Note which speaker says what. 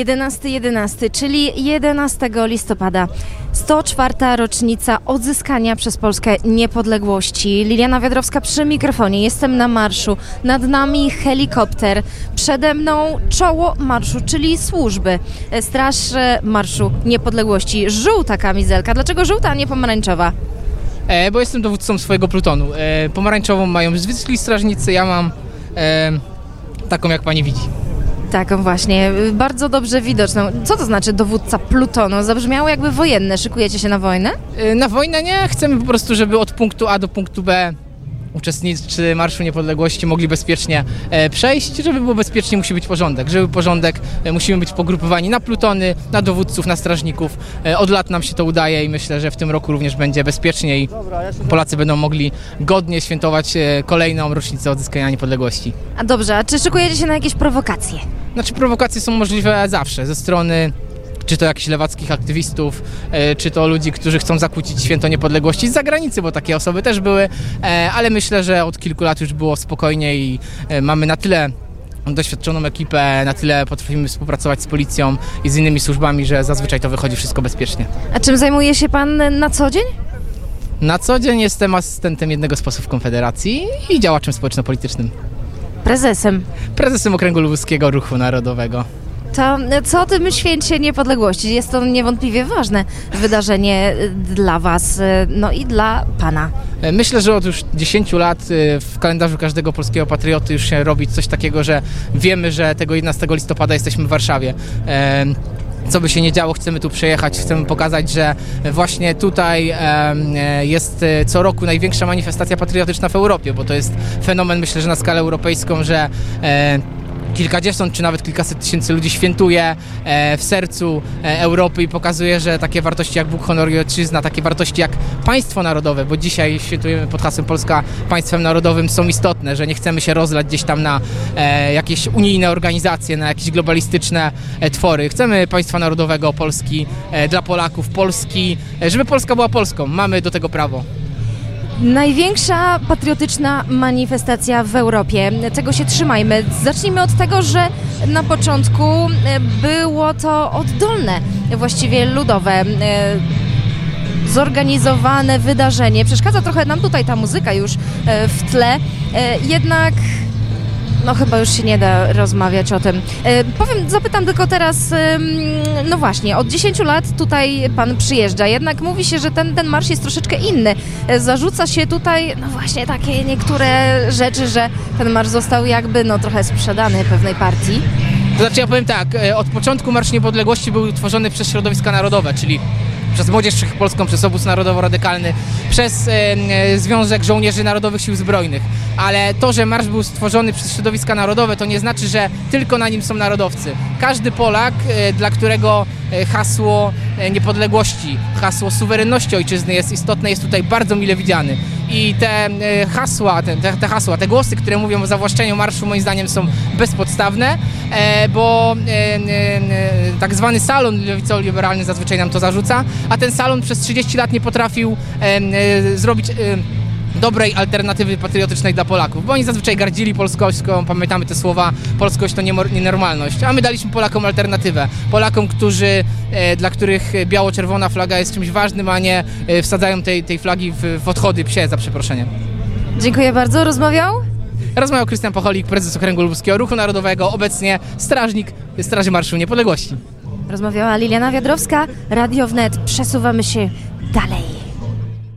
Speaker 1: 11.11, czyli 11 listopada. 104. rocznica odzyskania przez Polskę niepodległości. Liliana Wiadrowska przy mikrofonie. Jestem na marszu. Nad nami helikopter. Przede mną czoło marszu, czyli służby. Straż Marszu Niepodległości. Żółta kamizelka. Dlaczego żółta, a nie pomarańczowa?
Speaker 2: E, bo jestem dowódcą swojego plutonu. E, pomarańczową mają zwykli strażnicy, ja mam e, taką jak pani widzi.
Speaker 1: Taką właśnie, bardzo dobrze widoczną. Co to znaczy dowódca plutonu? Zabrzmiało jakby wojenne. Szykujecie się na wojnę?
Speaker 2: E, na wojnę nie, chcemy po prostu, żeby od punktu A do punktu B uczestnicy Marszu Niepodległości mogli bezpiecznie e, przejść. Żeby było bezpiecznie, musi być porządek. Żeby porządek, e, musimy być pogrupowani na plutony, na dowódców, na strażników. E, od lat nam się to udaje i myślę, że w tym roku również będzie bezpiecznie i Polacy będą mogli godnie świętować e, kolejną rocznicę odzyskania niepodległości.
Speaker 1: A dobrze, a czy szykujecie się na jakieś prowokacje?
Speaker 2: Znaczy prowokacje są możliwe zawsze ze strony czy to jakichś lewackich aktywistów, e, czy to ludzi, którzy chcą zakłócić święto niepodległości z zagranicy, bo takie osoby też były, e, ale myślę, że od kilku lat już było spokojnie i e, mamy na tyle doświadczoną ekipę, na tyle potrafimy współpracować z policją i z innymi służbami, że zazwyczaj to wychodzi wszystko bezpiecznie.
Speaker 1: A czym zajmuje się pan na co dzień?
Speaker 2: Na co dzień jestem asystentem jednego z posłów Konfederacji i działaczem społeczno-politycznym.
Speaker 1: Prezesem.
Speaker 2: Prezesem Okręgu Lubuskiego Ruchu Narodowego.
Speaker 1: To co o tym święcie niepodległości? Jest to niewątpliwie ważne wydarzenie dla Was, no i dla Pana.
Speaker 2: Myślę, że od już 10 lat y, w kalendarzu każdego polskiego patrioty już się robi coś takiego, że wiemy, że tego 11 listopada jesteśmy w Warszawie. Co by się nie działo, chcemy tu przyjechać, chcemy pokazać, że właśnie tutaj e, jest e, co roku największa manifestacja patriotyczna w Europie, bo to jest fenomen, myślę, że na skalę europejską, że e, kilkadziesiąt czy nawet kilkaset tysięcy ludzi świętuje e, w sercu e, Europy i pokazuje, że takie wartości jak Bóg, honor i ojczyzna, takie wartości jak państwo narodowe, bo dzisiaj świętujemy pod hasłem Polska państwem narodowym są istotne, że nie chcemy się rozlać gdzieś tam na e, jakieś unijne organizacje, na jakieś globalistyczne twory. Chcemy państwa narodowego Polski dla Polaków, Polski, żeby Polska była Polską. Mamy do tego prawo.
Speaker 1: Największa patriotyczna manifestacja w Europie. Czego się trzymajmy? Zacznijmy od tego, że na początku e, było to oddolne, właściwie ludowe. e, Zorganizowane wydarzenie. Przeszkadza trochę nam tutaj ta muzyka już e, w tle, jednak no chyba już się nie da rozmawiać o tym. E, powiem, zapytam tylko teraz, ym, no właśnie, od 10 lat tutaj pan przyjeżdża, jednak mówi się, że ten, ten marsz jest troszeczkę inny. E, zarzuca się tutaj, no właśnie, takie niektóre rzeczy, że ten marsz został jakby, no trochę sprzedany pewnej partii.
Speaker 2: To znaczy ja powiem tak, e, od początku Marsz Niepodległości był tworzony przez środowiska narodowe, czyli przez Młodzież Wszechpolską, przez Obóz Narodowo-Radykalny, przez e, Związek Żołnierzy Narodowych Sił Zbrojnych. Ale to, że marsz był stworzony przez środowiska narodowe, to nie znaczy, że tylko na nim są narodowcy. Każdy Polak, e, dla którego e, hasło niepodległości, hasło suwerenności ojczyzny jest istotne, jest tutaj bardzo mile widziany. I te hasła, te, te, hasła, te głosy, które mówią o zawłaszczeniu marszu, moim zdaniem są bezpodstawne, bo e, e, e, tak zwany salon lewicowo-liberalny zazwyczaj nam to zarzuca, a ten salon przez 30 lat nie potrafił e, zrobić... Dobrej alternatywy patriotycznej dla Polaków, bo oni zazwyczaj gardzili polskością, pamiętamy te słowa, polskość to nienormalność, a my daliśmy Polakom alternatywę. Polakom, którzy, dla których biało-czerwona flaga jest czymś ważnym, a nie wsadzają tej, tej flagi w, w odchody psie, za przeproszeniem.
Speaker 1: Dziękuję bardzo. Rozmawiał?
Speaker 2: Rozmawiał Krystian Pocholik, prezes Okręgu Lubuskiego Ruchu Narodowego, obecnie strażnik Straży Marszu Niepodległości.
Speaker 1: Rozmawiała Liliana Wiadrowska, Radio Wnet. Przesuwamy się dalej.